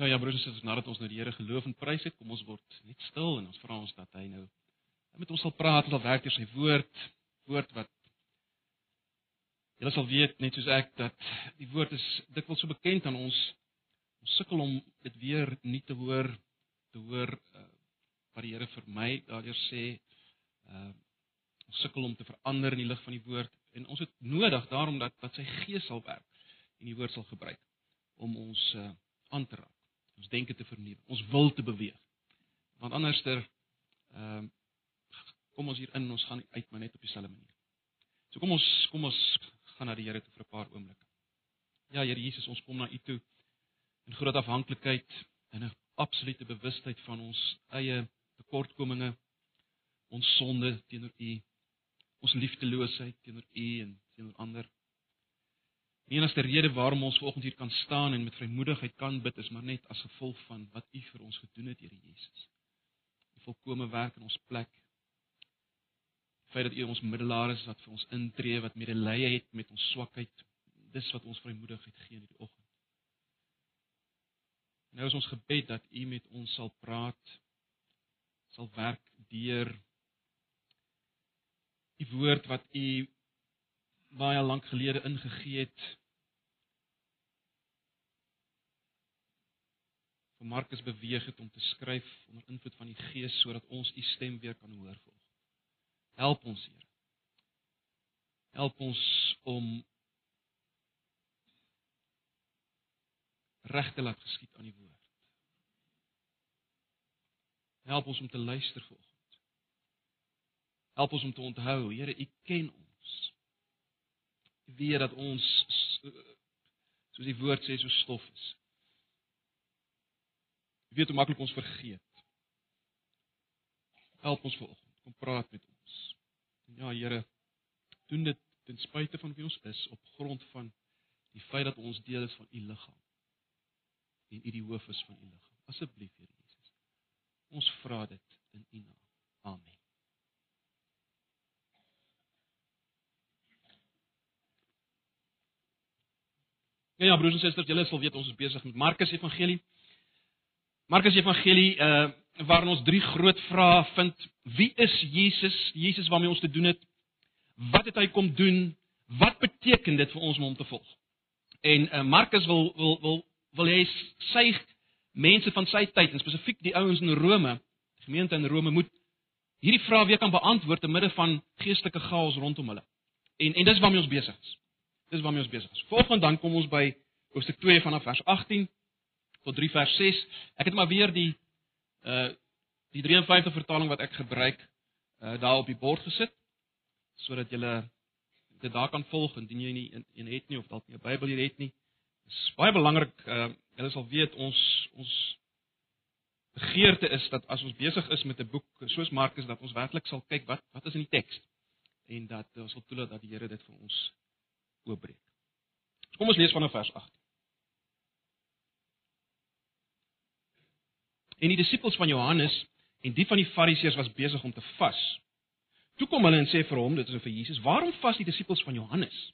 Nou ja, broers en susters, nadat ons nou die Here geloof en prys het, kom ons word net stil en ons vra ons dat hy nou met ons sal praat, sal werk deur sy woord, woord wat julle sal weet net soos ek dat die woord is dikwels so bekend aan ons. Ons sukkel om dit weer nie te hoor te hoor uh, wat die Here vir my daardeur sê. Uh ons sukkel om te verander in die lig van die woord en ons het nodig daarom dat dat sy gees sal werk en die woord sal gebruik om ons uh, aan te raak ons denke te vernuwe, ons wil te beweeg. Want anderster ehm kom ons hier in en ons gaan uit maar net op dieselfde manier. So kom ons kom ons gaan na die Here toe vir 'n paar oomblikke. Ja, Here Jesus, ons kom na U toe in groot afhanklikheid en 'n absolute bewustheid van ons eie tekortkominge, ons sonde teenoor U, ons liefdeloosheid teenoor U en teenoor ander. Die enigste rede waarom ons vanoggend hier kan staan en met vrymoedigheid kan bid is maar net as gevolg van wat U vir ons gedoen het, Here Jesus. Die volkomme werk in ons plek. Die feit dat U ons middelaar is wat vir ons intree, wat medelee het met ons swakheid, dis wat ons vrymoedigheid gee in hierdie oggend. Nou is ons gebed dat U met ons sal praat, sal werk deur die woord wat U baie lank gelede ingegee het vir Markus beweeg het om te skryf onder invloed van die Gees sodat ons u stem weer kan hoor volg. Help ons Here. Help ons om reg te laat geskied aan die woord. Help ons om te luister volgens. Help ons om te onthou, Here, u ken ons. Weet dat ons soos die woord sê so stof is. Jy weet hoe maklik ons vergeet. Help ons vanoggend. Kom praat met ons. En ja, Here, doen dit ten spyte van wie ons is op grond van die feit dat ons deel is van u liggaam. En u die hoof is van u liggaam. Asseblief, Here Jesus. Ons vra dit in u naam. Amen. Ja, ja broers en susters, julle sal weet ons is besig met Markus Evangelie. Markus Evangelie uh waarin ons drie groot vrae vind. Wie is Jesus? Jesus waarmee ons te doen het. Wat het hy kom doen? Wat beteken dit vir ons om hom te volg? En uh Markus wil wil wil wil hy sy mense van sy tyd en spesifiek die ouens in Rome, die gemeente in Rome moet hierdie vrae weer kan beantwoord te midde van geestelike chaos rondom hulle. En en dis waarmee ons besig is. Dis waarmee ons besig is. Volgens dan kom ons by hoofstuk 2 vanaf vers 18 tot 3 vers 6. Ek het maar weer die uh die 53 vertaling wat ek gebruik uh daar op die bord gesit sodat julle dit daar kan volg indien jy nie een het nie of dalk nie 'n Bybel hier het nie. Dit is baie belangrik uh julle sal weet ons ons begeerte is dat as ons besig is met 'n boek soos Markus dat ons werklik sal kyk wat wat is in die teks en dat ons sal toelaat dat die Here dit vir ons oopbreek. Kom ons lees vanaf vers 8. En die disippels van Johannes en die van die Fariseërs was besig om te vas. Toe kom hulle en sê vir hom, dit is vir Jesus, "Waarom vas die disippels van Johannes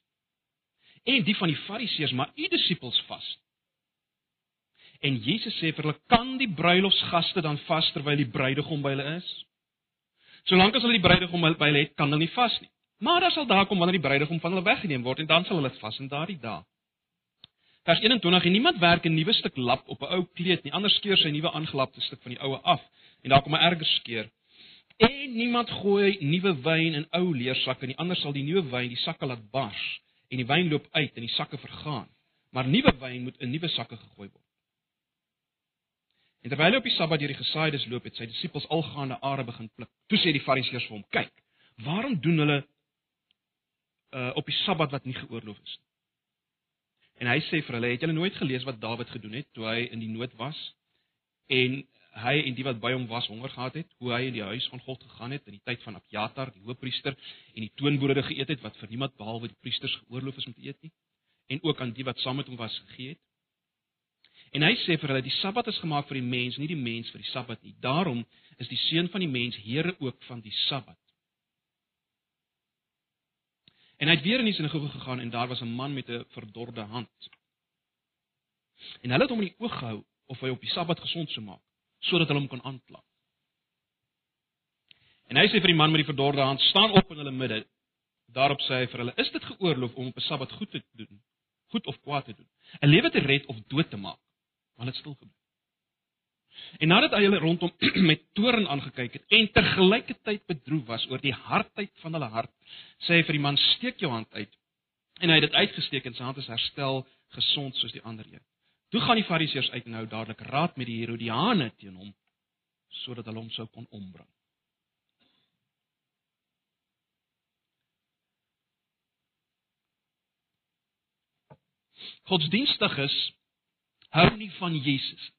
en die van die Fariseërs, maar u disippels vas?" En Jesus sê vir hulle, "Kan die bruilofsgaste dan vas terwyl die bruidegom by hulle is? Solank as hulle die bruidegom by hulle het, kan hulle nie vas nie. Maar daar sal daar kom wanneer die bruidegom van hulle weggeneem word en dan sal hulle vas in daardie dae." Vers 21 en niemand werk 'n nuwe stuk lap op 'n ou kleed nie, anders skeur sy nuwe aangelapte stuk van die oue af en daar kom 'n erger skeur. En niemand gooi nuwe wyn in ou leersakke nie, anders sal die nuwe wyn die sakke laat bars en die wyn loop uit en die sakke vergaan. Maar nuwe wyn moet in nuwe sakke gegooi word. En terwyl hy op die Sabbat deur die gesaaides loop, het sy disippels algaande are begin pluk. Toe sê die Fariseërs vir hom: "Kyk, waarom doen hulle uh op die Sabbat wat nie geoorloof is nie?" En hy sê vir hulle, het julle nooit gelees wat Dawid gedoen het toe hy in die nood was en hy en die wat by hom was honger gehad het, hoe hy in die huis van God gegaan het in die tyd van Abjatar, die hoofpriester, en die toonbroode geëet het wat vir niemand behalwe die priesters geoorloof is om te eet nie, en ook aan die wat saam met hom was gegee het. En hy sê vir hulle, die Sabbat is gemaak vir die mens, nie die mens vir die Sabbat nie. Daarom is die seun van die mens Here ook van die Sabbat. En hy het weer in die sinagoge gegaan en daar was 'n man met 'n verdorde hand. En hulle het hom in die oog gehou of hy op die Sabbat gesond sou maak sodat hulle hom kon aankla. En hy sê vir die man met die verdorde hand: "Staan op in hulle midde." Daarop sê hy vir hulle: "Is dit geoorloof om op 'n Sabbat goed te doen? Goed of kwaad te doen? 'n Lewe te red of dood te maak?" Maar dit stil gebly. En nadat hy hulle rondom met toorn aangekyk het en tergelykertyd bedroef was oor die hardheid van hulle hart, sê hy vir die man: "Steek jou hand uit." En hy het dit uitgesteek en sy hand is herstel gesond soos die ander een. Toe gaan die Fariseërs uit en hou dadelik raad met die Herodiane teen hom sodat hulle hom sou kon ombring. Godsdienstiges hou nie van Jesus nie.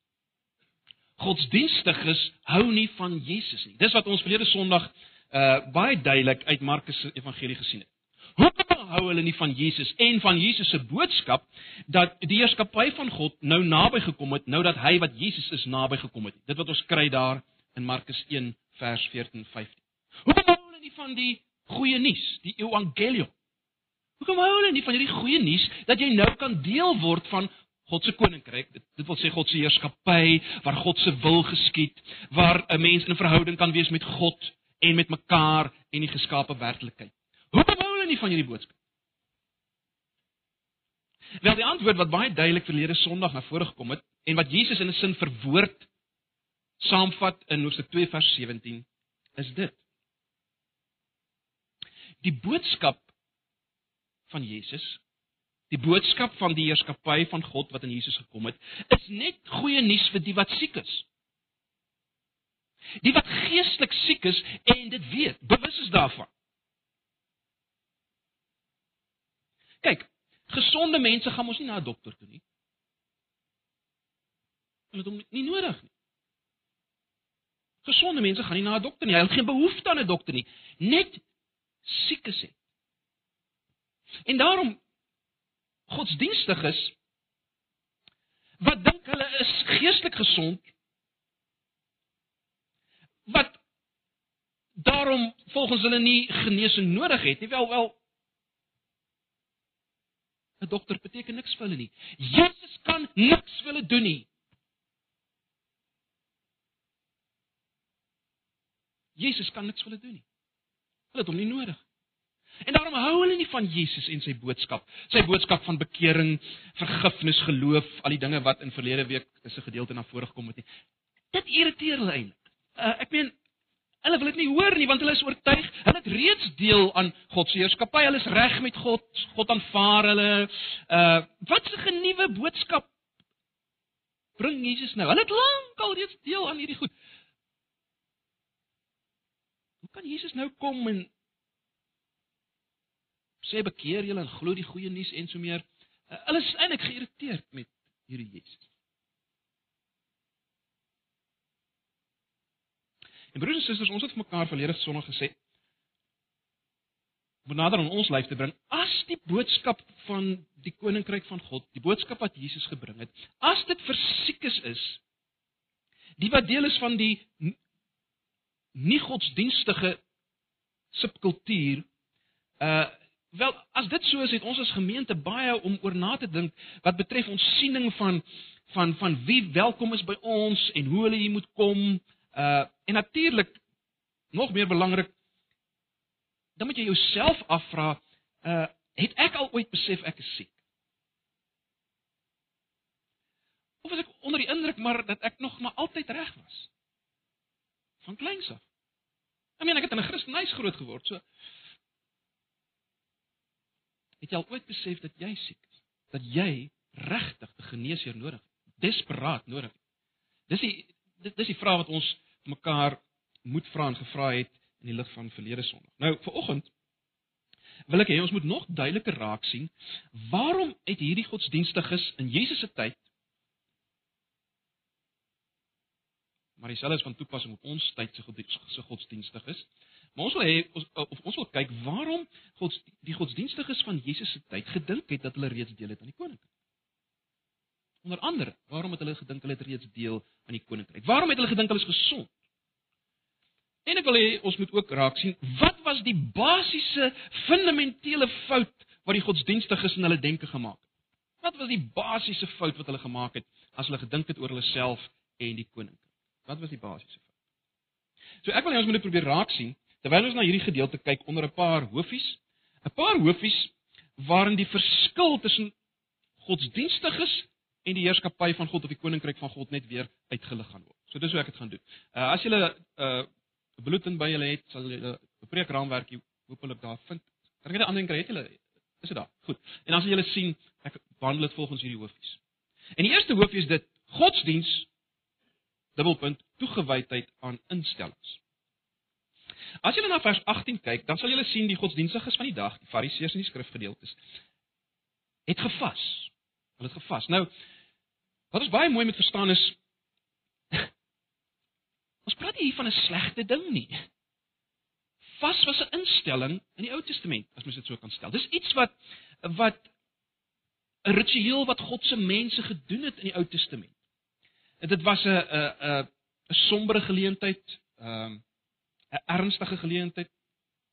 Godsdienstiges hou nie van Jesus nie. Dis wat ons verlede Sondag uh baie duidelik uit Markus se evangelie gesien het. Hoekom hou hulle nie van Jesus en van Jesus se boodskap dat die heerskappy van God nou naby gekom het, nou dat hy wat Jesus is naby gekom het. Dit wat ons kry daar in Markus 1 vers 14 15. Hoekom hou hulle nie van die goeie nuus, die evangelium? Hoekom hou hulle nie van hierdie goeie nuus dat jy nou kan deel word van God se koninkryk? Dit, dit wil sê God se heerskappy waar God se wil geskied, waar 'n mens in 'n verhouding kan wees met God en met mekaar en die geskape werklikheid. Hoekom hou hulle nie van hierdie boodskap? Wel die antwoord wat baie duidelik verlede Sondag na vore gekom het en wat Jesus in 'n sin verwoord saamvat in Hoofstuk 2 vers 17 is dit. Die boodskap van Jesus, die boodskap van die heerskappy van God wat in Jesus gekom het, is net goeie nuus vir die wat siek is. Die wat geestelik siek is en dit weet, bewus is daarvan. Kyk, gesonde mense gaan mos nie na 'n dokter toe nie. Hulle het hom nie nodig nie. Gesonde mense gaan nie na 'n dokter nie. Hulle het geen behoefte aan 'n dokter nie. Net siekes het. En daarom godsdienstiges wat dink hulle is geestelik gesond wat daarom volgens hulle nie genesing nodig het nie. Wel wel 'n dokter beteken niks vir hulle nie. Jesus kan niks vir hulle doen nie. Jesus kan niks vir hulle doen nie. Hulle het hom nie nodig En daarom hou hulle nie van Jesus en sy boodskap. Sy boodskap van bekering, vergifnis, geloof, al die dinge wat in verlede week is 'n gedeelte na vore gekom het nie. Dit irriteer hulle eintlik. Uh, ek meen hulle wil dit nie hoor nie want hulle is oortuig hulle het reeds deel aan God se heerskappy. Hulle is reg met God. God aanvaar hulle. Uh wat 'n genuwe boodskap bring Jesus nou? Hulle het lank al reeds deel aan hierdie goed. Hoe kan Jesus nou kom en sê bekeer julle en glo die goeie nuus en so meer. Uh, hulle is eintlik geïrriteerd met hierdie Jesus. En broers en susters, ons het vir mekaar verlede Sondag gesê moet nader aan ons lyf te bring as die boodskap van die koninkryk van God, die boodskap wat Jesus gebring het, as dit vir siekes is, die wat deel is van die nie godsdienstige subkultuur uh Wel, as dit so is, het ons as gemeente baie om oor na te dink wat betref ons siening van van van wie welkom is by ons en hoe hulle hier moet kom. Uh en natuurlik nog meer belangrik dan moet jy jouself afvra, uh het ek al ooit besef ek is siek? Of is ek onder die indruk maar dat ek nog maar altyd reg was? Van kleins af. Ek meen ek het in 'n Christelike huis groot geword, so Het jy al ooit besef dat jy siek is? Dat jy regtig 'n geneesheer nodig het? Desperaat nodig het. Dis die dis die vraag wat ons mekaar moet vra en gevra het in die lig van verlede Sondag. Nou, vir oggend wil ek hê ons moet nog duideliker raak sien waarom het hierdie godsdienstiges in Jesus se tyd maar dieselfde is van toepassing op ons tyd se godsdienstiges Maar ons wil hê ons of ons wil kyk waarom God die godsdienstiges van Jesus se tyd gedink het dat hulle reeds deel het aan die koninkryk. Onder andere, waarom het hulle gedink hulle het reeds deel aan die koninkryk? Waarom het hulle gedink hulle is gesond? En ek wil hê ons moet ook raak sien wat was die basiese fundamentele fout wat die godsdienstiges in hulle denke gemaak het? Wat was die basiese fout wat hulle gemaak het as hulle gedink het oor hulle self en die koninkryk. Wat was die basiese fout? So ek wil net ons moet probeer raak sien terwyl ons na hierdie gedeelte kyk onder 'n paar hofies, 'n paar hofies waarin die verskil tussen godsdienstiges en die heerskappy van God of die koninkryk van God net weer uitgelig gaan word. So dis hoe ek dit gaan doen. Uh as julle uh, bulletin by julle het, sal julle 'n preekraamwerkie hoopelik daar vind. Kan ek dit ander kry het julle? Is dit daar? Goed. En dan sal julle sien ek behandel dit volgens hierdie hofies. En die eerste hoofie is dit godsdiens dubbelpunt toegewydheid aan instellings. As jy na vers 18 kyk, dan sal jy sien die godsdienstiges van die dag, die fariseërs en die skrifgedeeltes het gevas. Hulle het gevas. Nou wat ons baie mooi moet verstaan is ons praat hier van 'n slegte ding nie. Vas was 'n instelling in die Ou Testament, as mens dit so kan stel. Dis iets wat wat 'n ritueel wat God se mense gedoen het in die Ou Testament. Dit was 'n 'n 'n 'n sombere geleentheid, ehm, 'n ernstige geleentheid,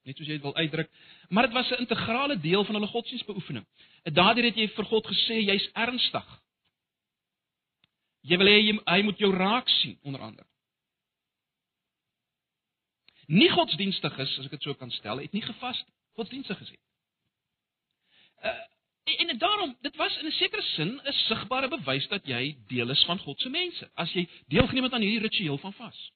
net soos jy dit wil uitdruk, maar dit was 'n integrale deel van hulle godsdienstbeoefening. Daardeur het jy vir God gesê jy's ernstig. Jy wil hê hy, hy moet jou raak sien onder andere. Nie godsdienstiges, as ek dit so kan stel, het nie gevas godsdienstiges het. Uh, En, en daarom, dit was in 'n sekere sin 'n sigbare bewys dat jy deel is van God se mense, as jy deelgeneem het aan hierdie ritueel van vas.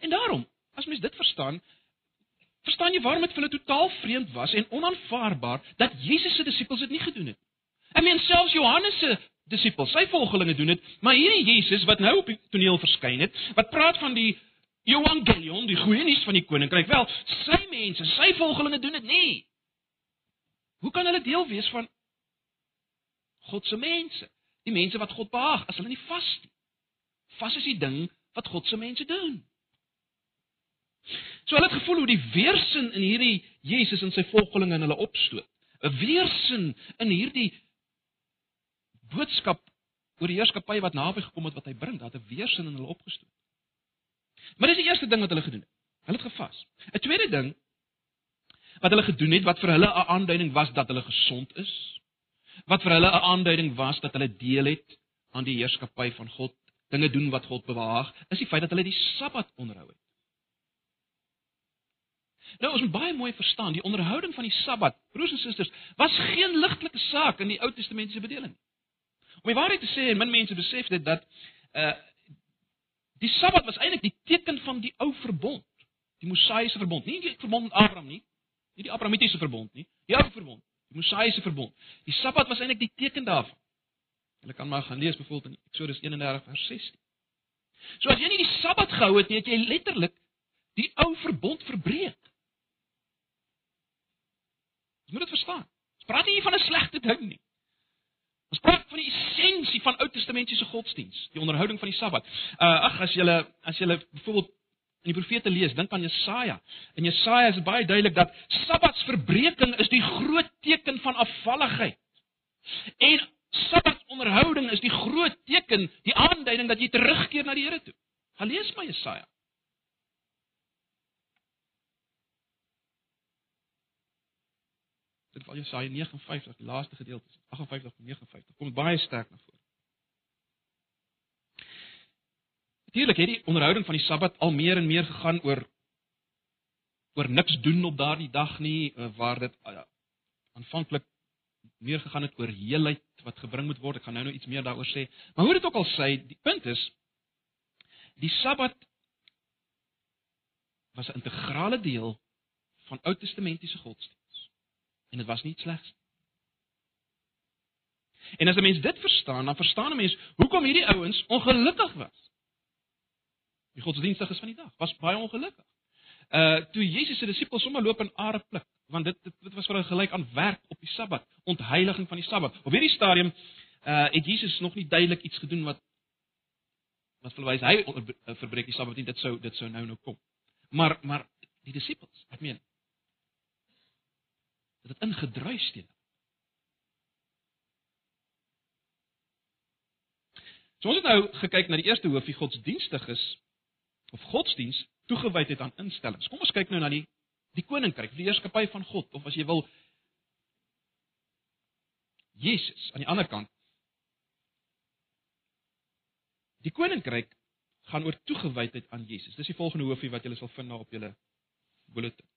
En daarom, as mens dit verstaan, verstaan jy waarom dit vir hulle totaal vreemd was en onaanvaarbaar dat Jesus se disippels dit nie gedoen het. Ek meen selfs Johannes se disippels, sy volgelinge doen dit, maar hierdie Jesus wat nou op die toneel verskyn het, wat praat van die Evangelion, die goeie nuus van die koninkryk. Wel, sy mense, sy volgelinge doen dit nie. Hoe kan hulle deel wees van God se mense? Die mense wat God behaag as hulle nie vas nie. Vas is die ding wat God se mense doen. So hulle het gevoel hoe die weerstand in hierdie Jesus en sy volgelinge in hulle opstoot. 'n Weerstand in hierdie boodskap oor die heerskappy wat naby gekom het wat hy bring, dat 'n weerstand in hulle opgestoot. Maar dis die eerste ding wat hulle gedoen het. Hulle het gevas. 'n Tweede ding wat hulle gedoen het wat vir hulle 'n aanduiding was dat hulle gesond is, wat vir hulle 'n aanduiding was dat hulle deel het aan die heerskappy van God, dinge doen wat God behaag, is die feit dat hulle die Sabbat onderhou het. Nou ons moet baie mooi verstaan, die onderhouding van die Sabbat, broers en susters, was geen ligtelike saak in die Ou Testamentiese bedeling. Om die waarheid te sê, min mense besef dit dat uh Die Sabbat was eintlik die teken van die ou verbond, die Mosaïese verbond, nie die verbond met Abraham nie, nie die Abrahamitiese verbond nie, die ou verbond, die Mosaïese verbond. Die Sabbat was eintlik die teken daarvan. Hulle kan maar gaan lees byvoorbeeld in Eksodus 31 vers 16. So as jy nie die Sabbat gehou het nie, het jy letterlik die ou verbond verbreek. Jy moet dit verstaan. Ons praat nie van 'n slegte ding nie. Ons praat van die essensie van Ou Testamentiese godsdiens, die onderhouding van die Sabbat. Uh ag as jy as jy byvoorbeeld in die profete lees, dink aan Jesaja. In Jesaja is baie duidelik dat Sabbatsverbreeking is die groot teken van afvalligheid. En Sabbatsonderhouding is die groot teken, die aanduiding dat jy terugkeer na die Here toe. Gaan lees maar Jesaja. Val Jesaja 59, die laaste gedeelte, 58 tot 59. Kom baie sterk na vore. Natuurlik het die onderhouding van die Sabbat al meer en meer gegaan oor oor niks doen op daardie dag nie, eh, waar dit uh, aanvanklik meer gegaan het oor heelheid wat gebring moet word. Ek gaan nou nou iets meer daaroor sê. Maar hoe dit ook al sê, die punt is die Sabbat was 'n integrale deel van Ou Testamentiese godsdienst. En dit was nie slegs. En as 'n mens dit verstaan, dan verstaan 'n mens hoekom hierdie ouens ongelukkig was. Die godsdienstiges van die dag was baie ongelukkig. Uh toe Jesus se disippels sommer loop in are pluk, want dit dit was vir hulle gelyk aan werk op die Sabbat, ontheiliging van die Sabbat. Op hierdie stadium uh het Jesus nog nie duidelik iets gedoen wat wat verwys hy uh, verbreek die Sabbat nie, dit sou dit sou nou nou kom. Maar maar die disippels, ek meen dat dit ingedruis teen. So ons het nou gekyk na die eerste hoofie godsdienstiges of godsdiens toegewyd het aan instellings. Kom ons kyk nou na die die koninkryk, die heerskappy van God of as jy wil Jesus aan die ander kant. Die koninkryk gaan oor toegewydheid aan Jesus. Dis die volgende hoofie wat julle sal vind na op julle bulletin.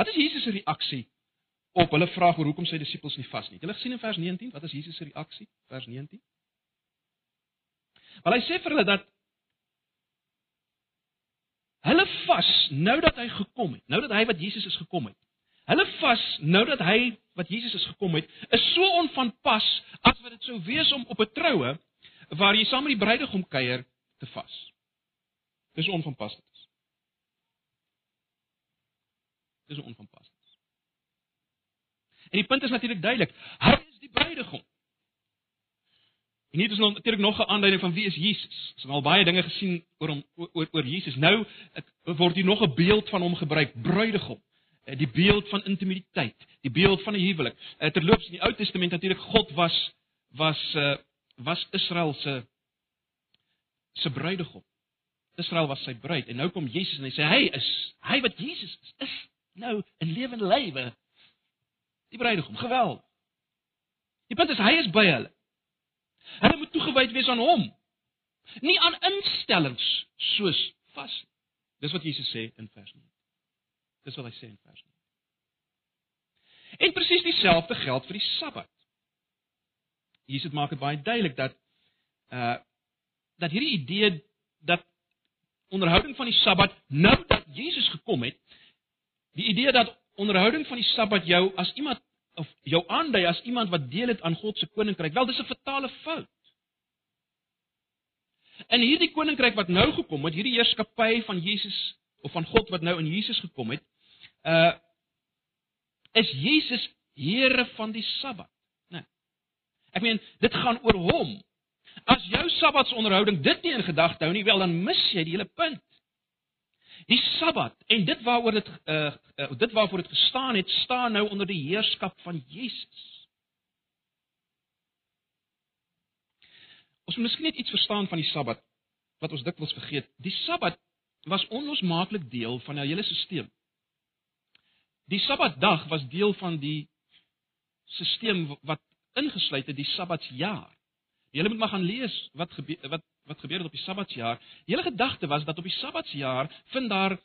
Wat is Jesus se reaksie op hulle vraag oor hoekom sy disippels nie vas nie? Julle gesien in vers 19, wat is Jesus se reaksie? Vers 19. Wel hy sê vir hulle dat hulle vas nou dat hy gekom het, nou dat hy wat Jesus is gekom het. Hulle vas nou dat hy wat Jesus is gekom het, is so onvanpas as wat dit sou wees om op 'n troue waar jy saam met die bruidegom kuier te vas. Dis onvanpas. Dis onvanpas. En die punt is natuurlik duidelik. Hy is die bruidegom. En hier is nog natuurlik nog 'n aanduiding van wie is Jesus. Ons het al baie dinge gesien oor hom oor oor Jesus. Nou word hier nog 'n beeld van hom gebruik, bruidegom. Eh, die beeld van intimiteit, die beeld van 'n huwelik. Eh, terloops in die Ou Testament natuurlik God was was uh was Israel se se bruidegom. Israel was sy bruid en nou kom Jesus en hy sê hy is hy wat Jesus is, is nou in lewende lywe die bruidegom. Geweldig. Die punt is hy is by hulle. Hulle moet toegewyd wees aan hom. Nie aan instellings soos vas. Dis wat Jesus sê in vers 9. Dis wat hy sê in vers 9. En presies dieselfde geld vir die Sabbat. Jesus maak dit baie duidelik dat uh dat hierdie idee dat onderhouding van die Sabbat nou dat Jesus gekom het, die idee dat onderhouding van die Sabbat jou as iemand of jou aandui as iemand wat deel het aan God se koninkryk, wel dis 'n fatale fout. En hierdie koninkryk wat nou gekom het, hierdie heerskappy van Jesus of van God wat nou in Jesus gekom het, uh is Jesus Here van die Sabbat. Nee. Ek meen, dit gaan oor hom. As jou Sabbatsonderhouding dit nie in gedagte hou nie, wel dan mis jy die hele punt. Die Sabbat en dit waaroor dit uh, uh dit waarvoor dit gestaan het, staan nou onder die heerskap van Jesus. Ons moet miskien net iets verstaan van die Sabbat wat ons dikwels vergeet. Die Sabbat was onlosmaaklik deel van 'n hele stelsel. Die Sabbatdag was deel van die stelsel wat ingesluit het die Sabbatsjaar. Jy moet maar gaan lees wat gebeur wat wat gebeur het op die Sabbatsjaar. Die hele gedagte was dat op die Sabbatsjaar vind daar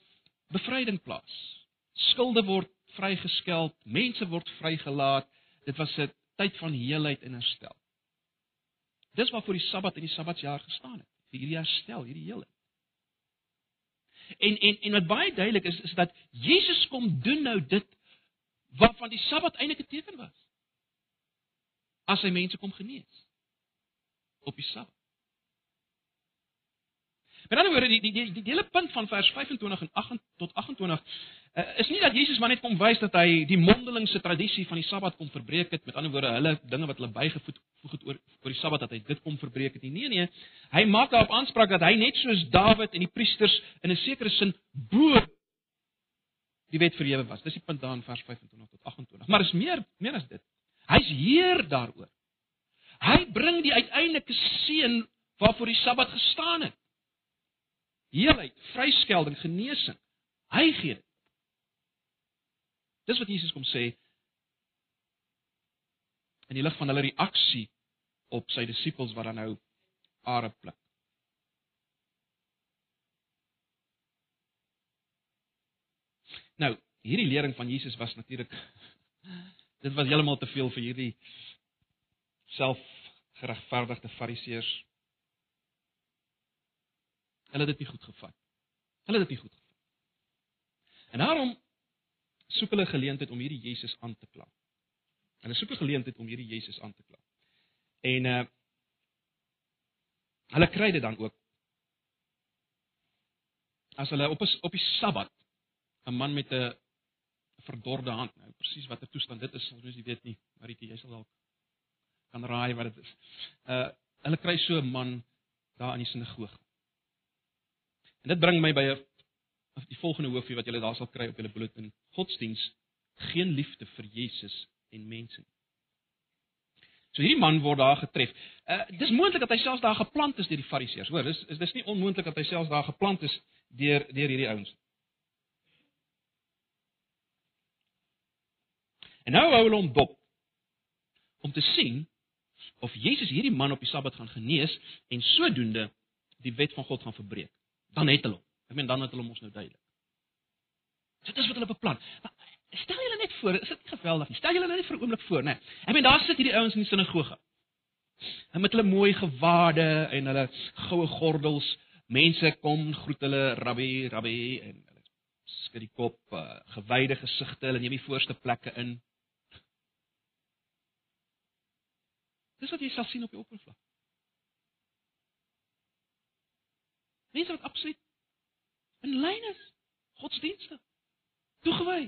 bevryding plaas. Skulde word vrygeskel, mense word vrygelaat. Dit was 'n tyd van heelheid en herstel. Dis waarvoor die Sabbat en die Sabbatsjaar gestaan het. Vir hierdie herstel, hierdie heelheid. En en en wat baie duidelik is is dat Jesus kom doen nou dit waarvan die Sabbat eintlik 'n teken was. As hy mense kom genees op die Sabbat. Met ander woorde die die die die hele punt van vers 25 en 8 tot 28 uh, is nie dat Jesus maar net kom wys dat hy die mondelingse tradisie van die Sabbat kom verbreek het, met ander woorde hulle dinge wat hulle bygevoeg het oor oor die Sabbat dat hy dit kom verbreek het nie. Nee nee, hy maak daarop aanspraak dat hy net soos Dawid en die priesters in 'n sekere sin bo die wet verhewe was. Dis die punt daar in vers 25 tot 28. Maar is meer meer as dit. Hy's heer daaroor. Hy bring die uiteindelike seën waarvoor die Sabbat gestaan het heelheid, vryskelding, genesing. Hy gee dit. Dis wat Jesus kom sê in die lig van hulle reaksie op sy disippels wat dan nou are pluk. Nou, hierdie lering van Jesus was natuurlik dit was heeltemal te veel vir hierdie selfgeregverdigde fariseërs Hulle het dit nie goed gevat. Hulle het dit nie goed gevat. En daarom soek hulle geleentheid om hierdie Jesus aan te kla. Hulle soek 'n geleentheid om hierdie Jesus aan te kla. En uh hulle kry dit dan ook. As hulle op is, op die Sabbat 'n man met 'n verdorde hand, nou presies watter toestand dit is, soos jy weet nie, Maritjie, jy sal dalk kan raai wat dit is. Uh hulle kry so 'n man daar in die sinagoge. En dit bring my by 'n die volgende hoofie wat julle daar sal kry op julle bulletin. Godsdiens geen liefde vir Jesus en mense nie. So hierdie man word daar getref. Uh dis moontlik dat hy selfs daar geplant is deur die Fariseërs. Hoor, dis is dis nie onmoontlik dat hy selfs daar geplant is deur deur hierdie ouens. En nou hou hulle hom dop om te sien of Jesus hierdie man op die Sabbat gaan genees en sodoende die wet van God gaan verbreek. Dan het hulle hom. Ek meen dan het hulle hom ons nou duidelik. Dit is wat hulle beplan. Stel julle net voor, is dit geweldig nie? Stel julle net vir 'n oomblik voor, né? Ek meen daar sit hierdie ouens in die sinagoge. En met hulle mooi gewade en hulle goue gordels, mense kom groet hulle rabbi, rabbi en hulle skud die kop, uh, gewyde gesigte, hulle neem die voorste plekke in. Dis wat jy sal sien op die oppervlak. Mense wat absoluut in lyn is, godsdienstig, toegewy.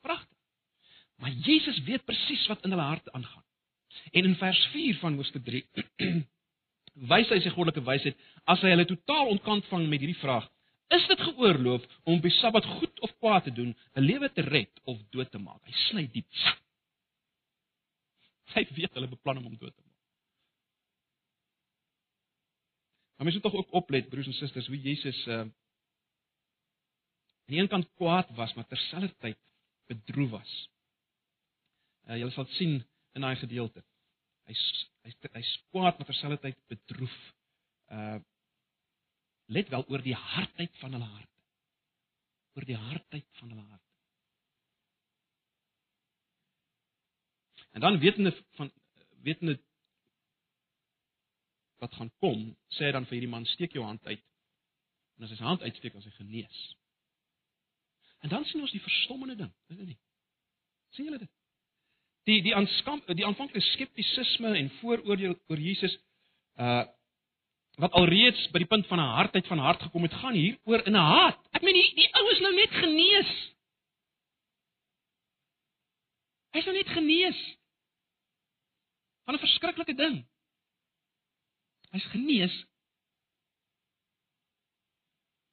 Pragtig. Maar Jesus weet presies wat in hulle harte aangaan. En in vers 4 van Hoofstuk 3 wys hy sy goddelike wysheid as hy hulle totaal ontkant vang met hierdie vraag: Is dit geoorloof om op die Sabbat goed of kwaad te doen, 'n lewe te red of dood te maak? Hy sny diep. Hy weet hulle beplan om hom dood te maak. Maar mens moet tog ook oplet, broers en susters, hoe Jesus uh aan die een kant kwaad was, maar terselfdertyd bedroef was. Uh julle sal sien in daai gedeelte. Hy's hy's hy's kwaad, maar terselfdertyd bedroef. Uh let wel oor die hardheid van hulle harte. Oor die hardheid van hulle harte. En dan wetende van wetende wat gaan kom, sê hy dan vir hierdie man steek jou hand uit. En as hy sy hand uitsteek, dan is hy genees. En dan sien ons die verstommende ding, is dit nie? sien julle dit? Die die aanskam die aanvanklike skeptisisme en vooroordeel oor Jesus uh wat alreeds by die punt van 'n hardheid van hart gekom het, gaan hier oor in 'n haat. Ek meen die, die ou is nou net genees. Hy's nou net genees van 'n verskriklike ding. Hy's genees.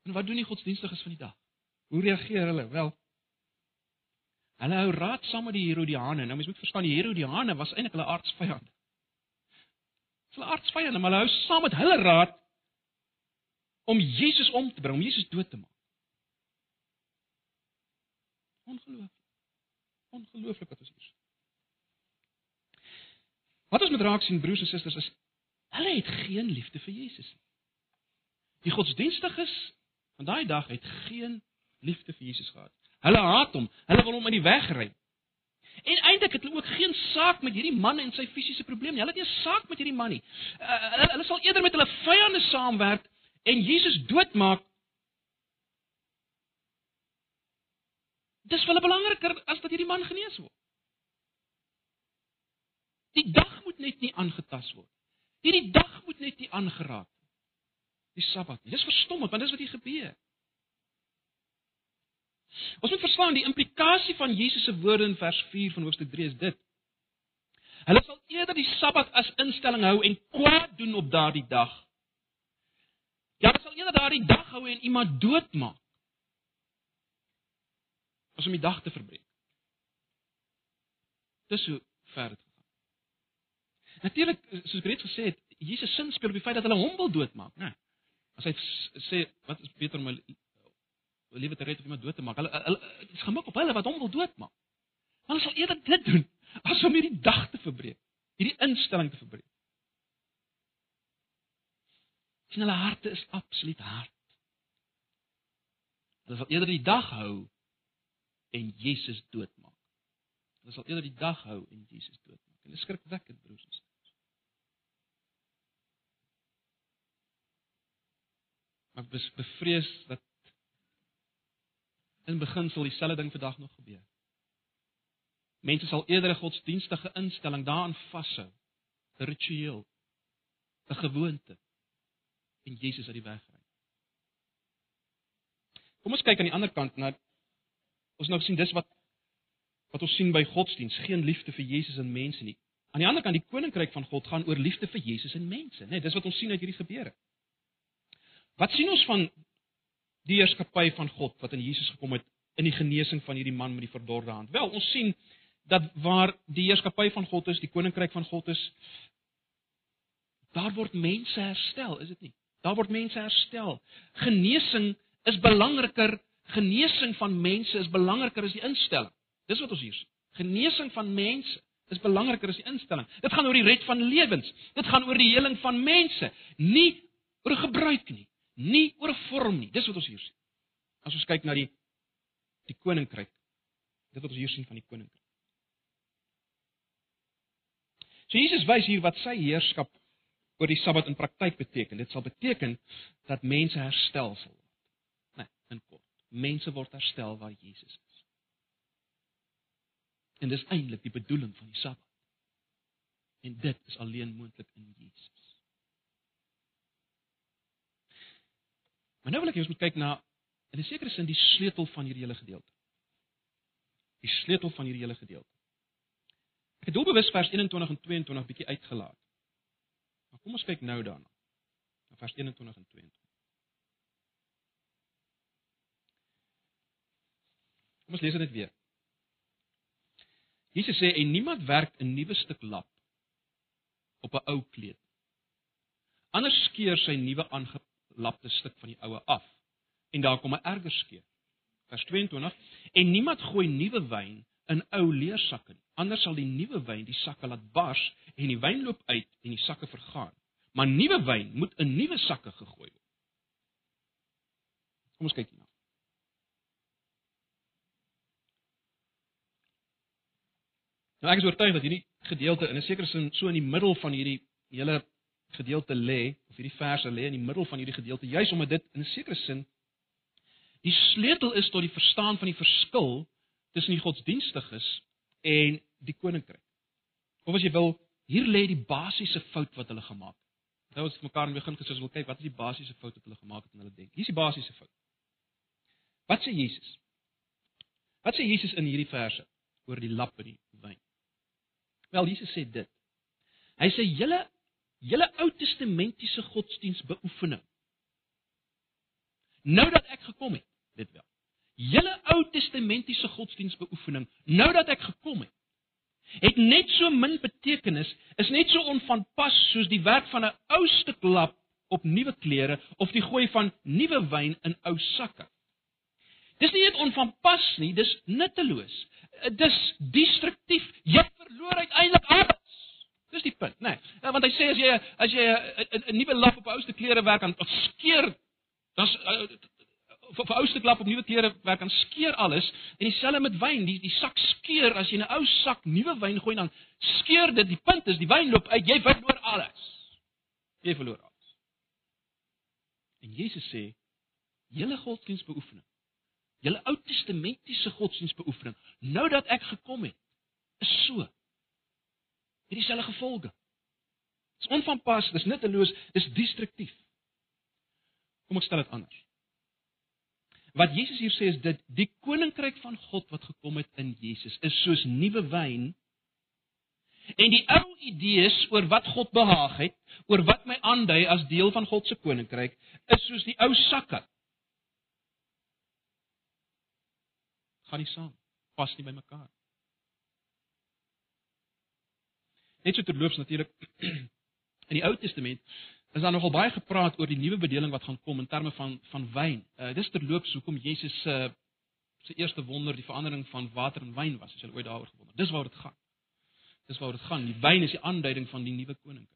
En wat doen die godsdienstiges van die dag? Hoe reageer hulle? Wel, hulle hou raad saam met die Herodiane. Nou mens moet verstaan, die Herodiane was eintlik hulle aardsvyande. Hulle aardsvyande, maar hulle hou saam met hulle raad om Jesus om te bring, om Jesus dood te maak. Ongelooflik. Ongelooflik wat ons hier sien. Wat ons met raak sien broers en susters is hulle het geen liefde vir Jesus nie. Die godsdienstiges van daai dag het geen liefde vir Jesus gehad. Hulle haat hom. Hulle wil hom in die weg ry. En eintlik het hulle ook geen saak met hierdie man en sy fisiese probleem nie. Hulle het nie 'n saak met hierdie man nie. Uh, hulle, hulle sal eerder met hulle vyande saamwerk en Jesus doodmaak. Dis hulle belangriker as dat hierdie man genees word. Die dag moet net nie aangetast word. Hierdie dag moet net nie aangeraak word. Die Sabbat nie. Dis verstommend, want dis wat hier gebeur. Ons moet verstaan die implikasie van Jesus se woorde in vers 4 van hoofstuk 3 is dit. Hulle sal eerder die Sabbat as instelling hou en kwaad doen op daardie dag. Ja, hulle sal eerder daardie dag hou en iemand doodmaak. As om die dag te verbreek. Dis hoe ver dit Natuurlik, soos ek reeds gesê het, Jesus sin speel op die feit dat hulle hom wil doodmaak, né? As hy sê wat is beter om 'n lewe te red of iemand dood te maak? Hulle hulle dit is gemik op hulle wat hom wil doodmaak. Hulle sal eerder dit doen as om hierdie dag te verbreek, hierdie instelling te verbreek. Sien hulle harte is absoluut hard. Hulle sal eerder die dag hou en Jesus doodmaak. Hulle sal eerder die dag hou en Jesus doodmaak. En dit skrikwekkend broers en susters. Maar ek bevrees dat in beginsel dieselfde ding vandag nog gebeur. Mense sal eerder 'n godsdienstige instelling daaraan vashou, 'n ritueel, 'n gewoonte en Jesus uit die weg ry. Kom ons kyk aan die ander kant na ons nou sien dis wat wat ons sien by godsdiens, geen liefde vir Jesus en mense nie. Aan die ander kant, die koninkryk van God gaan oor liefde vir Jesus en mense, né? Nee, dis wat ons sien uit hierdie gebeure. Wat sien ons van die heerskappy van God wat in Jesus gekom het in die genesing van hierdie man met die verdorde hand? Wel, ons sien dat waar die heerskappy van God is, die koninkryk van God is, daar word mense herstel, is dit nie? Daar word mense herstel. Genesing is belangriker, genesing van mense is belangriker as die instelling. Dis wat ons hier sien. Genesing van mense is belangriker as die instelling. Dit gaan oor die red van lewens. Dit gaan oor die heling van mense, nie oor gebruik nie, nie oor vorm nie. Dis wat ons hier sien. As ons kyk na die die koninkryk, dit wat ons hier sien van die koninkryk. So Jesus wys hier wat sy heerskap oor die Sabbat in praktyk beteken. Dit sal beteken dat mense herstel sal word. Nee, in kort. Mense word herstel waar Jesus is. En dis eintlik die bedoeling van die Sabbat. En dit is alleen moontlik in Jesus. Maar nou wil ek hê ons moet kyk na in 'n sekere sin die sleutel van hierdie hele gedeelte. Die sleutel van hierdie hele gedeelte. Ek het doelbewus vers 21 en 22 bietjie uitgelaat. Maar kom ons kyk nou daarna. Na vers 21 en 22. Kom ons lees dit weer. Jesus sê en niemand werk 'n nuwe stuk lap op 'n ou kleed. Anders skeur sy nuwe aangelapte stuk van die oue af en daar kom 'n erger skeur. Vers 22 en niemand gooi nuwe wyn in ou leersakke nie. Anders sal die nuwe wyn die sakke laat bars en die wyn loop uit en die sakke vergaan. Maar nuwe wyn moet in nuwe sakke gegooi word. Kom ons kyk hierna. Nou ek is oortuig dat hierdie gedeelte in 'n sekere sin so in die middel van hierdie hele gedeelte lê, of hierdie verse lê in die middel van hierdie gedeelte, juis omdat dit in 'n sekere sin die sleutel is tot die verstaan van die verskil tussen die godsdienstiges en die koninkryk. Of as jy wil, hier lê die basiese fout wat hulle gemaak het. Nou as ek mekaar in begin gesê wil kyk wat is die basiese fout wat hulle gemaak het en hulle dink. Hier is die basiese fout. Wat sê Jesus? Wat sê Jesus in hierdie verse oor die lap en die wyn? Wel Jesus sê dit. Hy sê julle julle Ou Testamentiese godsdienstbeoefening. Nou dat ek gekom het, dit wel julle Ou Testamentiese godsdienstbeoefening, nou dat ek gekom het, het net so min betekenis, is net so onvanpas soos die werk van 'n ou stuk lap op nuwe klere of die gooi van nuwe wyn in ou sakke. Dis nie net onvanpas nie, dis nutteloos. Dis destruktief. Jy verloor uiteindelik alles. Dis die punt, né? Nee. Want hy sê as jy as jy 'n nuwe lap op ou stuk klere werk aan skeer, dan vir vir ouste klap op nuwe klere werk aan skeur alles en dieselfde met wyn. Die die sak skeur as jy 'n ou sak nuwe wyn gooi dan skeur dit. Die punt is die wyn loop uit. Jy verloor alles. Jy verloor alles. En Jesus sê julle godsdienstbeoefening julle ou testamentiese godsdienstbeoefening nou dat ek gekom het is so het dieselfde gevolge is onvanpas dis nutteloos dis destruktief kom ek stel dit anders Wat Jesus hier sê is dit die koninkryk van God wat gekom het in Jesus is soos nuwe wyn. En die ou idees oor wat God behaag het, oor wat my aandui as deel van God se koninkryk, is soos die ou sakke. Gaan nie saam. Pas nie by mekaar. Net so terloops natuurlik in die Ou Testament is daar nogal baie gepraat oor die nuwe bedeling wat gaan kom in terme van van wyn. Uh dis terloops hoekom Jesus se uh, se eerste wonder die verandering van water in wyn was, as jy ooit daaroor gewonder. Dis waaroor dit gaan. Dis waaroor dit gaan. Die wyn is die aanduiding van die nuwe koninkryk.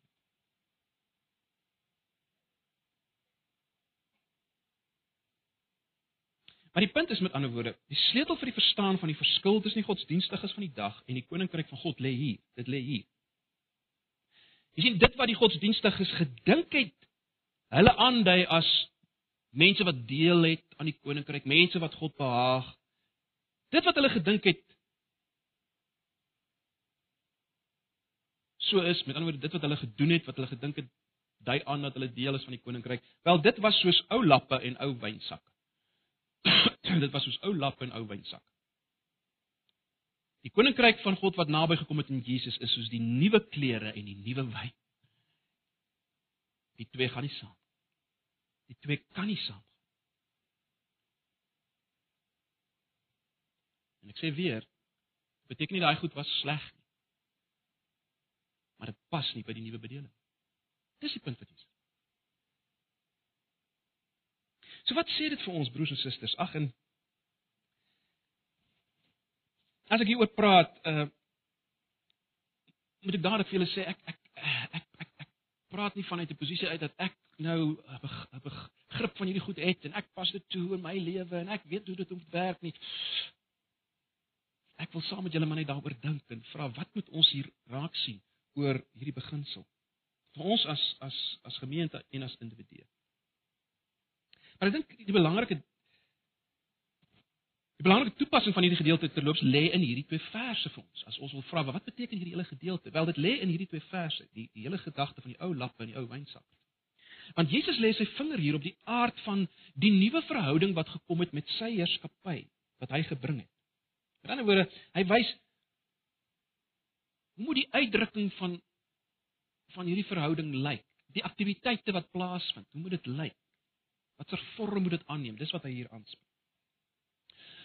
Maar die punt is met ander woorde, die sleutel vir die verstaan van die verskil tussen die godsdienstiges van die dag en die koninkryk van God lê hier. Dit lê hier. Jy sien dit wat die godsdienstiges gedink het, hulle aandui as mense wat deel het aan die koninkryk, mense wat God behaag. Dit wat hulle gedink het so is, met ander woorde dit wat hulle gedoen het, wat hulle gedink het dui aan dat hulle deel is van die koninkryk. Wel dit was soos ou lappe en ou wynsakke. dit was soos ou lappe en ou wynsakke. Die koninkryk van God wat naby gekom het in Jesus is soos die nuwe klere en die nuwe wyn. Die twee gaan nie saam. Die twee kan nie saam. En ek sê weer, beteken nie daai goed was sleg nie. Maar dit pas nie by die nuwe bedeling. Dis die punt wat jy sê. So wat sê dit vir ons broers en susters? Ag en as ek hieroor praat, uh moet ek dadelik vir julle sê ek ek ek ek, ek, praat nie vanuit 'n posisie uit dat ek nou 'n begrip van hierdie goed het en ek pas dit toe in my lewe en ek weet hoe dit moet werk nie. Ek wil saam met julle maar net daaroor dink en vra wat moet ons hier raak sien oor hierdie beginsel vir ons as as as gemeente en as individue. Maar ek dink die belangrike Die belangrike toepassing van hierdie gedeelte terloops lê in hierdie twee verse vir ons. As ons wil vra wat beteken hierdie hele gedeelte? Wel dit lê in hierdie twee verse, die die hele gedagte van die ou lap en die ou wynsak. Want Jesus lê sy vinger hier op die aard van die nuwe verhouding wat gekom het met sy heerskappy wat hy gebring het. In ander woorde, hy wys hoe moet die uitdrukking van van hierdie verhouding lyk? Die aktiwiteite wat plaasvind, hoe moet dit lyk? Watter vorm moet dit aanneem? Dis wat hy hier aanspreek.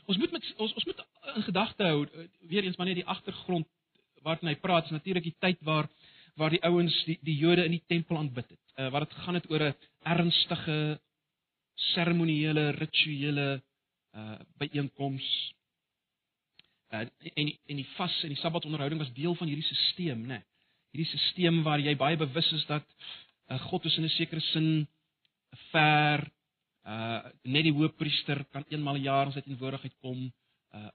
Ons moet met ons ons moet in gedagte hou eh, weer eens maar net die agtergrond waarna hy praat is natuurlik die tyd waar waar die ouens die die Jode in die tempel aanbid het. Uh, waar dit gaan het oor 'n ernstige seremonieele rituele uh byeenkoms. Uh, en en die vas en die sabbatonderhouding was deel van hierdie stelsel, né? Nee. Hierdie stelsel waar jy baie bewus is dat uh, God is in 'n sekere sin ver Uh net die hoofpriester kan eenmal 'n jaar in sy teenwoordigheid kom. Uh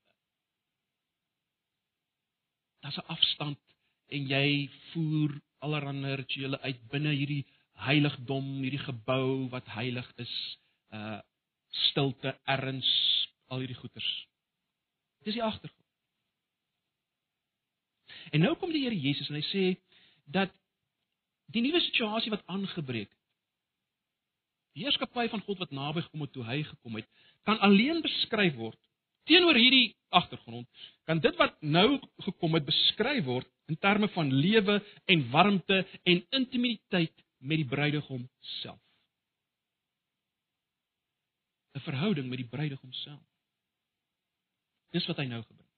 Daar's 'n afstand en jy voer allerlei rituele uit binne hierdie heiligdom, hierdie gebou wat heilig is. Uh stilte, erns, al hierdie goeters. Dis die agtergrond. En nou kom die Here Jesus en hy sê dat die nuwe situasie wat aangebreek Die heerskappy van God wat naby gekom het toe hy gekom het, kan alleen beskryf word teenoor hierdie agtergrond. Kan dit wat nou gekom het beskryf word in terme van lewe en warmte en intimiteit met die bruidegom self. 'n Verhouding met die bruidegom self. Dis wat hy nou gebring.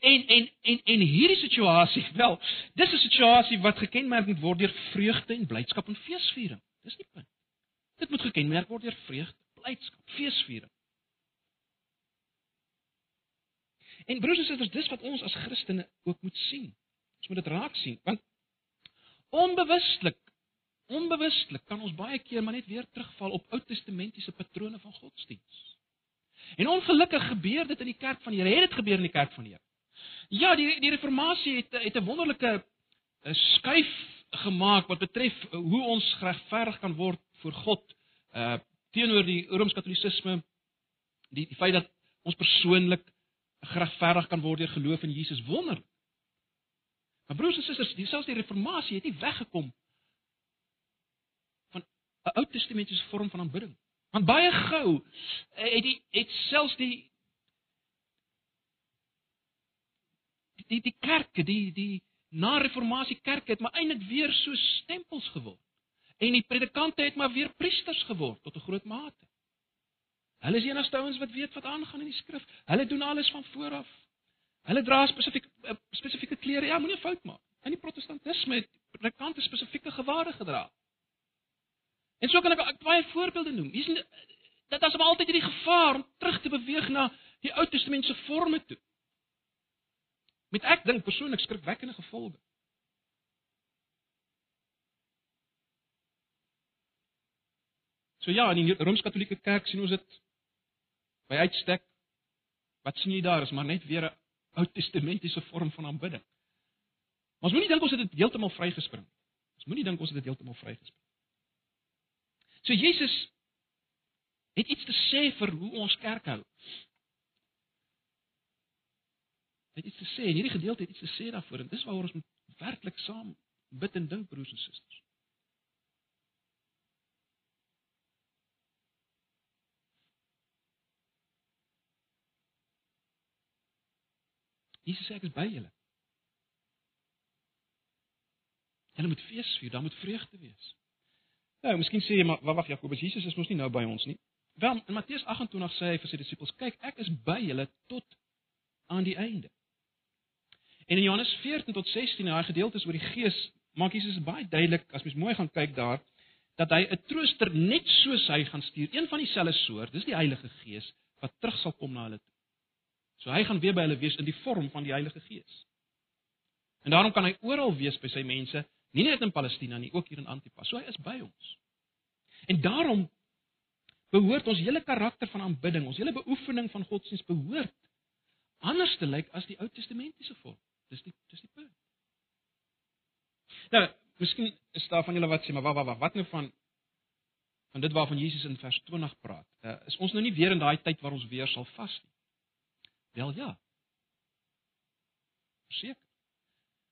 En en en en hierdie situasie, wel, dis 'n situasie wat gekenmerk moet word deur vreugde en blydskap en feesviering. Dis die punt. Dit moet gekenmerk word deur vreugde, blydskap, feesviering. En broers en susters, dis wat ons as Christene ook moet sien. Ons moet dit raak sien, want onbewustelik, onbewustelik kan ons baie keer maar net weer terugval op Ou Testamentiese patrone van godsdiens. En ongelukkig gebeur dit in die kerk van die Here. Het dit gebeur in die kerk van die Here? Ja, die die reformatie het het 'n wonderlike 'n skuif gemaak wat betref hoe ons geregverdig kan word voor God uh teenoor die Rooms-Katolisisme die die feit dat ons persoonlik geregverdig kan word deur geloof in Jesus wonder. Maar broers en susters, dieselfde die reformatie het nie weggekom van 'n Ou Testamentiese vorm van aanbidding. Want baie gou eh, het die het selfs die die die kerke, die die na reformatie kerke het maar eintlik weer so stempels geword. En die predikante het maar weer priesters geword tot 'n groot mate. Hulle is enigste ouens wat weet wat aangaan in die skrif. Hulle doen alles van voor af. Hulle dra spesifiek eh, spesifieke klere. Ja, moenie fout maak. In die protestantisme het predikante spesifieke gewade gedra. En so kan ek, ek baie voorbeelde noem. Hier is dat as om altyd hierdie gevaar om terug te beweeg na die Ou Testamentiese forme toe. Met ek dink persoonlik skrikwekkende gevolge. So ja, in die Rooms-Katolieke Kerk sien ons dit by uitstek. Wat sien jy daar? Is maar net weer 'n Ou Testamentiese vorm van aanbidding. Maar ons moenie dink ons het dit heeltemal vrygespring. Ons moenie dink ons het dit heeltemal vrygespring. So Jesus het iets te sê vir hoe ons kerk hou. Het iets te sê, hierdie gedeelte het iets te sê daarvoor en dis waaroor ons moet werklik saam bid en dink broers en susters. Jesus sê ek is by julle. Julle moet fees vier, daar moet vreugde wees. Nou, miskien sê jy maar wag Jakobus, Jesus is mos nie nou by ons nie. Wel, in Matteus 28 sê hy vir sy disippels, kyk, ek is by julle tot aan die einde. En in Johannes 14 tot 16, daai gedeeltes oor die Gees, maak Jesus baie duidelik as mens mooi gaan kyk daar, dat hy 'n trooster net soos hy gaan stuur, een van dieselfde soort, dis die Heilige Gees wat terug sal kom na hulle toe. So hy gaan weer by hulle wees in die vorm van die Heilige Gees. En daarom kan hy oral wees by sy mense, nie net in Palestina nie, ook hier in Antipas. So hy is by ons. En daarom behoort ons hele karakter van aanbidding, ons hele beoefening van godsdienst behoort anders te lyk as die Ou Testamentiese vorm. Dis die dis die punt. Nou, miskien is daar van julle wat sê, maar wat wat wat wat nou van van dit waarvan Jesus in vers 20 praat? Uh, is ons nou nie weer in daai tyd waar ons weer sal vas nie? Wel ja. Seker.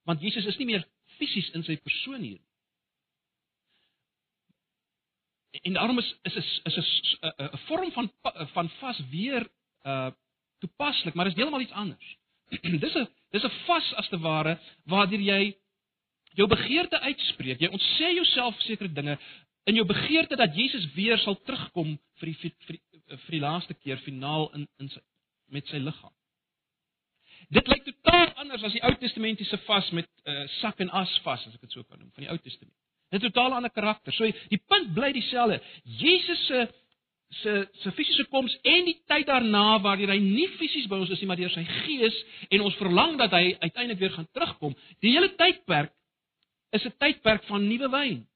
Want Jesus is nie meer fisies in sy persoon hier nie. En daarom is is is is 'n 'n vorm van van vas weer uh toepaslik, maar is heeltemal iets anders. dis 'n dis 'n vas as te ware waardeur jy jou begeerte uitspreek. Jy ontsê jouself sekere dinge in jou begeerte dat Jesus weer sal terugkom vir die vir die, vir die laaste keer finaal in in sy met sy liggaam. Dit lyk totaal anders as die Ou Testamentiese vas met uh, sak en as vas as ek dit so kan noem van die Ou Testament. 'n totaal ander karakter. So die punt bly dieselfde. Jesus se se se fisiese koms en die tyd daarna waar hy nie fisies by ons is nie, maar deur sy gees en ons verlang dat hy uiteindelik weer gaan terugkom. Die hele tydperk is 'n tydperk van nuwe wyn.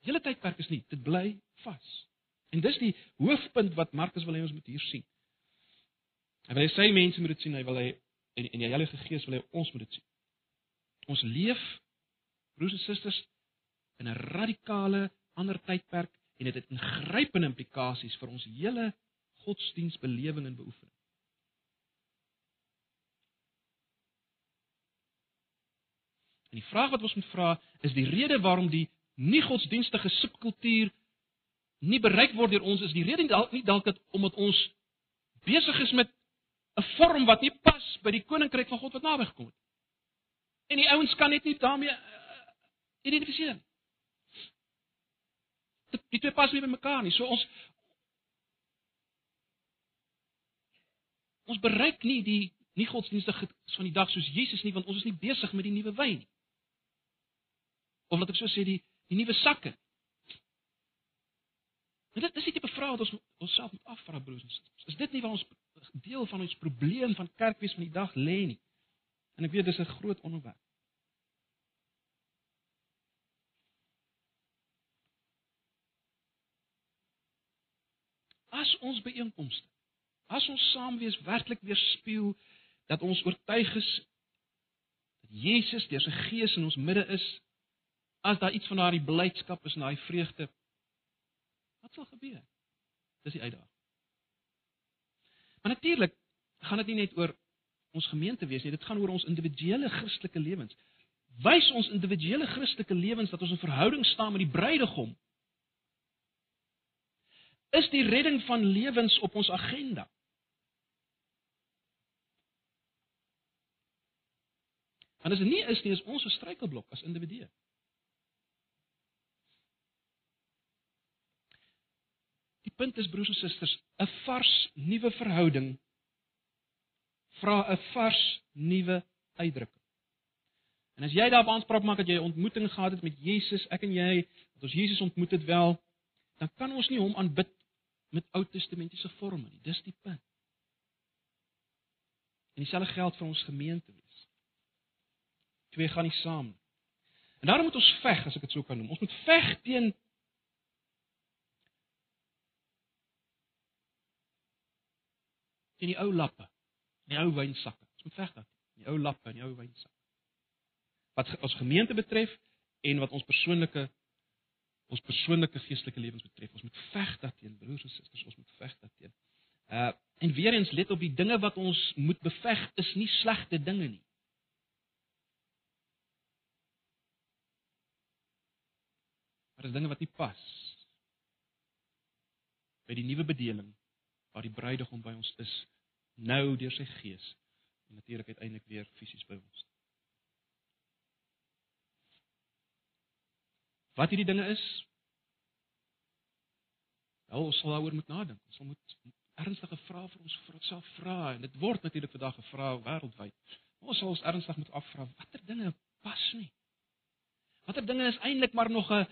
Die hele tydperk is nie, dit bly vas. En dis die hoofpunt wat Markus wil hê ons moet hier sien. Hy wil sê mense moet dit sien, hy wil hy en, en die Heilige Gees wil hê ons moet dit sien. Ons leef broers en susters in 'n radikale ander tydperk en dit het ingrypende implikasies vir ons hele godsdienstbelewing en beoefening. En die vraag wat ons moet vra is die rede waarom die nie godsdienstige subkultuur nie bereik word deur ons is die rede dalk nie dalk dat omdat ons besig is met 'n vorm wat nie pas by die koninkryk van God wat naby gekom het. En die ouens kan net nie daarmee uh, identifiseer nie. Die twee pas nie by mekaar nie. So ons ons bereik nie die nie godsdienstige van die dag soos Jesus nie want ons is nie besig met die nuwe wyn nie. Of laat ek so sê die die nuwe sakke. Maar dit is die tipe vraag wat ons onsself moet afvra broers en susters. Is dit nie waar ons deel van ons probleem van kerkwees van die dag lê nie? En ek weet dis 'n groot onderwerp. As ons byeenkomste, as ons saam wees werklik weerspieël dat ons oortuig is dat Jesus deur sy Gees in ons midde is, as daar iets van daardie blydskap is en daai vreugde, wat sal gebeur? Dis die uitdaging. Maar natuurlik gaan dit nie net oor ons gemeente wees nie, dit gaan oor ons individuele Christelike lewens. Wys ons individuele Christelike lewens dat ons in verhouding staan met die bruidegom. Is die redding van lewens op ons agenda? En as dit nie is nie, is ons 'n struikelblok as individue. Punt is broers en susters, 'n vars nuwe verhouding vra 'n vars nuwe uitdrukking. En as jy daarop aanspraak maak dat jy 'n ontmoeting gehad het met Jesus, ek en jy, dat ons Jesus ontmoet het wel, dan kan ons nie hom aanbid met Ou Testamentiese forme nie. Dis die punt. En dieselfde geld vir ons gemeente wees. Twee gaan nie saam nie. En daarom moet ons veg, as ek dit sou kan noem. Ons moet veg teen teen die ou lappe die ou wynsakke. Ons moet veg dat die ou lappe en die ou wynsakke. Wat ons gemeente betref en wat ons persoonlike ons persoonlike geestelike lewens betref, ons moet veg daarteen, broers en susters, ons moet veg daarteen. Uh en weer eens let op die dinge wat ons moet beveg is nie slegte dinge nie. Maar dis dinge wat nie pas by die nuwe bedeling waar die bruidegom by ons is nou deur sy gees en natuurlik uiteindelik weer fisies by ons. Wat hierdie dinge is? Nou ons sal daaroor moet nadink. Ons sal moet ernstige vrae vir ons vir onsself vra en dit word natuurlik vandag gevra wêreldwyd. Ons sal ons ernstig moet afvra watter dinge pas nie. Watter dinge is eintlik maar nog 'n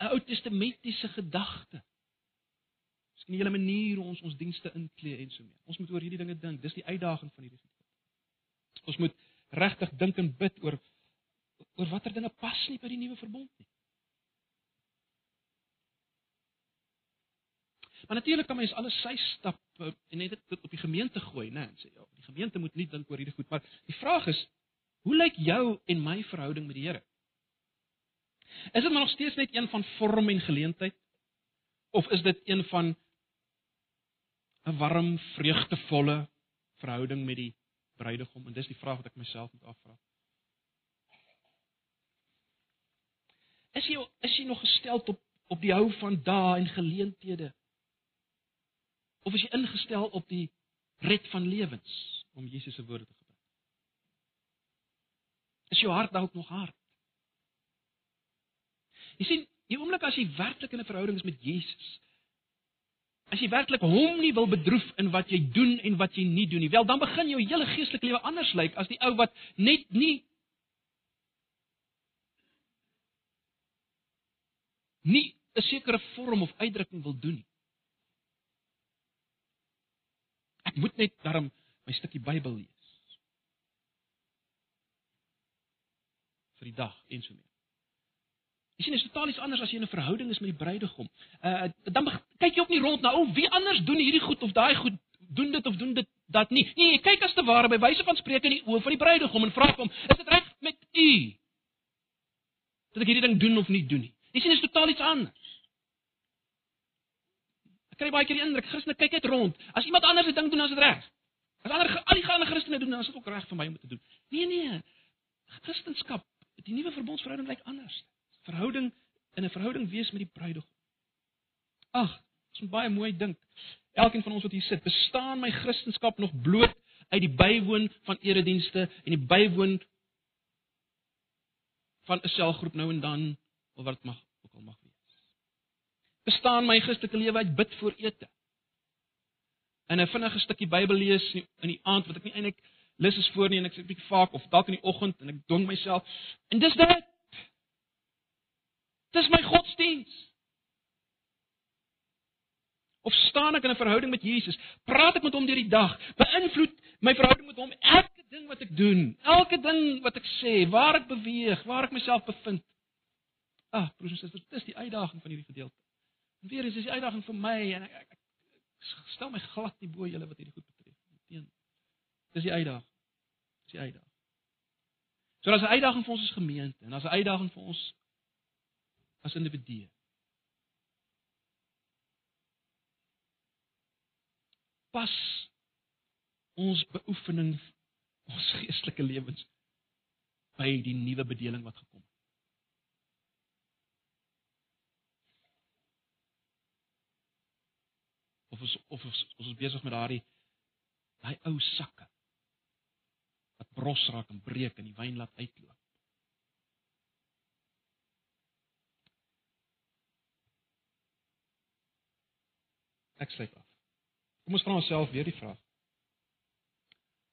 'n Ou Testamentiese gedagte? En die hele manier hoe ons ons dienste inklee en so meer. Ons moet oor hierdie dinge dink. Dis die uitdaging van hierdie gedeelte. Ons moet regtig dink en bid oor oor watter dinge pas nie by die nuwe verbond nie. Maar natuurlik kan mens alles sy stap eh, en net dit op die gemeente gooi, né? En sê ja, die gemeente moet nie dink oor hierdie goed, maar die vraag is, hoe lyk jou en my verhouding met die Here? Is dit maar nog steeds net een van vorm en geleentheid of is dit een van 'n warm, vreugdevolle verhouding met die bruidegom? En dis die vraag wat ek myself moet afvra. Is jy is jy nog gestel op op die hou van dae en geleenthede? Of is jy ingestel op die red van lewens om Jesus se woorde te gebruik? Is jou hart dalk nog hard? Jy sien, die oomblik as jy werklik in 'n verhouding is met Jesus, as jy werklik hom nie wil bedroef in wat jy doen en wat jy nie doen nie, wel dan begin jou hele geestelike lewe anders lyk as die ou wat net nie nie 'n sekere vorm of uitdrukking wil doen nie. Ek moet net daarom my stukkie Bybel lees. vir die dag en so mee. Jy sien, dit is totaal iets anders as jy in 'n verhouding is met die bruidegom. Uh dan kyk jy ook nie rond na o, wie anders doen hierdie goed of daai goed doen dit of doen dit dat nie. Nee, jy kyk as te ware by wyse van spreek in die oë van die bruidegom en vra hom, is dit reg met u? Dat ek hierdie ding doen of nie doen nie. Jy sien, dit is totaal iets anders. Ek kry baie keer die indruk, Christene kyk net rond. As iemand anders 'n ding doen, dan is dit reg. As ander al die ander Christene doen, dan is dit ook reg vir my om te doen. Nee, nee. Christendom, die nuwe verbondsverhouding lyk anders verhouding in 'n verhouding wees met die bruidegom. Ag, ons moet baie mooi dink. Elkeen van ons wat hier sit, bestaan my kristendom nog bloot uit die bywoon van eredienste en die bywoon van 'n selgroep nou en dan of wat mag ook al mag wees. Bestaan my Christelike lewe uit bid voor ete. En 'n vinnige stukkie Bybel lees in die aand wat ek nie eintlik lus is voor nie en ek sit 'n bietjie vaak of dalk in die oggend en ek dwing myself. En dis dit. Dis my godsdiens. Of staan ek in 'n verhouding met Jesus? Praat ek met hom deur die dag? Beïnvloed my verhouding met hom elke ding wat ek doen, elke ding wat ek sê, waar ek beweeg, waar ek myself bevind? Ah, broers en susters, dis die uitdaging van hierdie gedeelte. En weer is dis die uitdaging vir my en ek, ek, ek stel my glad nie bo julle wat hierdie goed betref. Teen. Dis die uitdaging. Dis die uitdaging. So daar's 'n uitdaging vir ons as gemeente en daar's 'n uitdaging vir ons as individue. Pas ons beoefening ons geestelike lewens by die nuwe bedeling wat gekom het. Of ons of ons, ons is besig met daardie daai ou sakke wat bros raak en breek en die wyn laat uitloop. Ek sluit af. Kom ons vra onsself weer die vraag.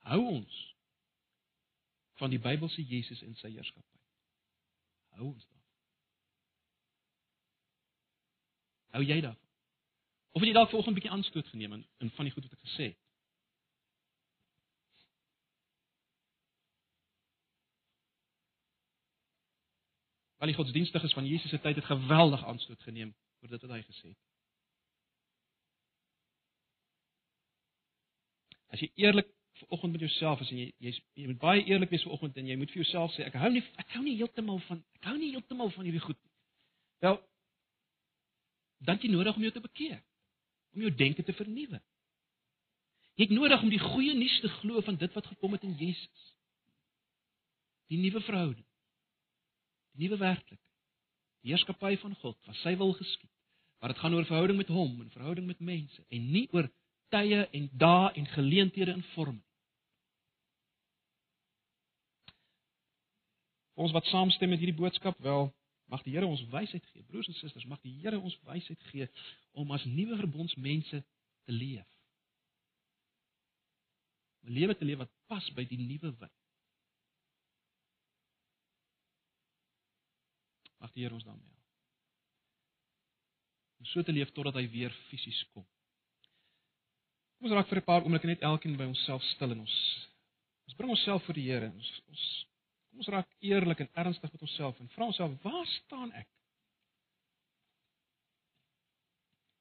Hou ons van die Bybelse Jesus en sy heerskappy? Hou ons daarvan? Hou jy daarvan? Of het jy dalk vanoggend 'n bietjie aanstoot geneem in, in van die goed wat ek gesê het? Al die godsdienstiges van Jesus se tyd het geweldig aanstoot geneem oor dit wat hy gesê het. As jy eerlik vanoggend met jouself is en jy jy jy moet baie eerlik wees vanoggend en jy moet vir jouself sê ek hou nie ek hou nie heeltemal van ek hou nie heeltemal van hierdie goed nie. Wel dan jy nodig om jou te bekeer. Om jou denke te vernuwe. Jy het nodig om die goeie nuus te glo van dit wat gekom het in Jesus. Die nuwe verhouding. Die nuwe werklikheid. Die heerskappy van God, wat sy wil geskied. Maar dit gaan oor verhouding met hom en verhouding met mense en nie oor tye en dae en geleenthede in vorm. Ons wat saamstem met hierdie boodskap, wel, mag die Here ons wysheid gee. Broers en susters, mag die Here ons wysheid gee om as nuwe verbondsmense te leef. 'n Lewe te leef wat pas by die nuwe wet. Mag die Here ons daarmee help. Om so te leef totdat hy weer fisies kom. Kom ons raak vir 'n paar oomblikke net elkeen by onsself stil en ons ons bring onsself voor die Here. Ons ons kom ons raak eerlik en ernstig met onsself en vra onsself, waar staan ek?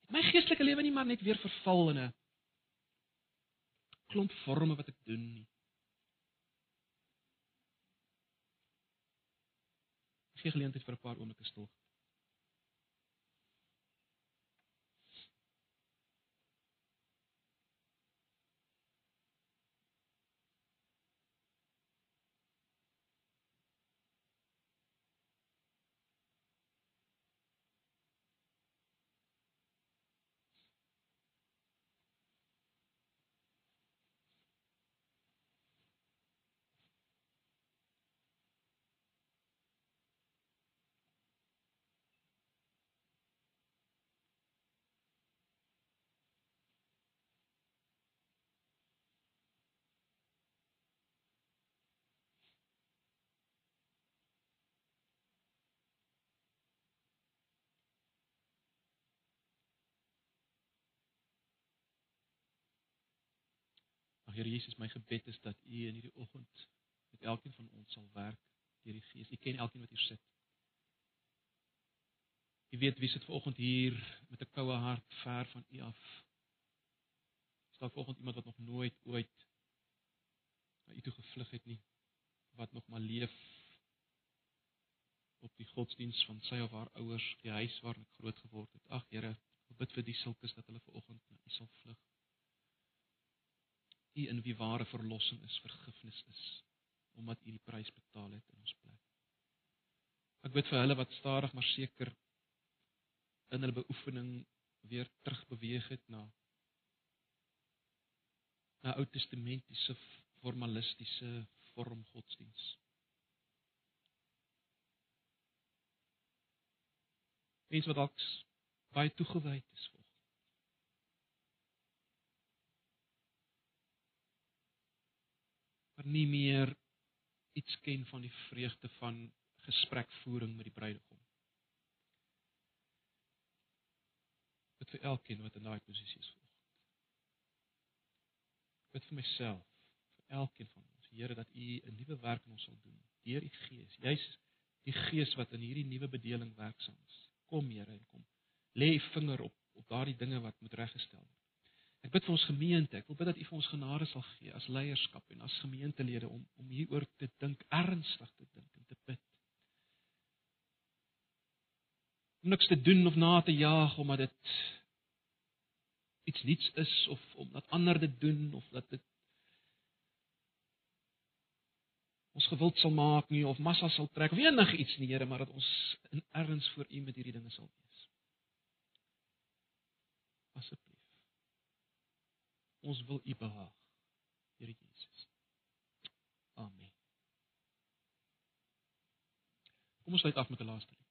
My geestelike lewe nie maar net weer verval in 'n klomp forme wat ek doen nie. Gee geleentheid vir 'n paar oomblikke stil. Here Jesus, my gebed is dat U in hierdie oggend met elkeen van ons sal werk deur die Gees. U ken elkeen wat hier sit. U weet wie sit vanoggend hier met 'n koue hart ver van U af. Staat vanoggend iemand wat nog nooit ooit na U toe gevlug het nie, wat nog maar leef op die godsdiens van sy of haar ouers, die huis waar ek groot geword het. Ag Here, ek bid vir die sulkes dat hulle vanoggend na U sal vlug. U in wie ware verlossing is, vergifnis is, omdat U die prys betaal het in ons plek. Ek bid vir hulle wat stadig maar seker in hulle beoefening weer terug beweeg het na na Ou Testamentiese formalistiese vorm godsdiens. Mense wat dalk baie toegewyd is maar nie meer iets ken van die vreugde van gesprekvoering met die bruidegom. Dit vir elkeen wat in daai posisie is vanoggend. Dit vir myself, vir elkeen van ons, Here dat U 'n nuwe werk in ons sal doen deur U Gees. Jy's die Gees wat in hierdie nuwe bedeling werksaam is. Kom Here en kom. Lê U vinger op op daardie dinge wat moet reggestel word. Ek bid vir ons gemeente. Ek wil bid dat U vir ons genade sal gee as leierskap en as gemeentelede om om hieroor te dink, ernstig te dink en te bid. Om niks te doen of na te jaag omdat dit iets niets is of omdat ander dit doen of dat dit ons gewild sal maak nie of massa sal trek of enigiets nie, Here, maar dat ons in erns voor U met hierdie dinge sal wees. Asseblief Ons wil U behaag, Here Jesus. Amen. Kom ons sluit af met 'n laaste lied.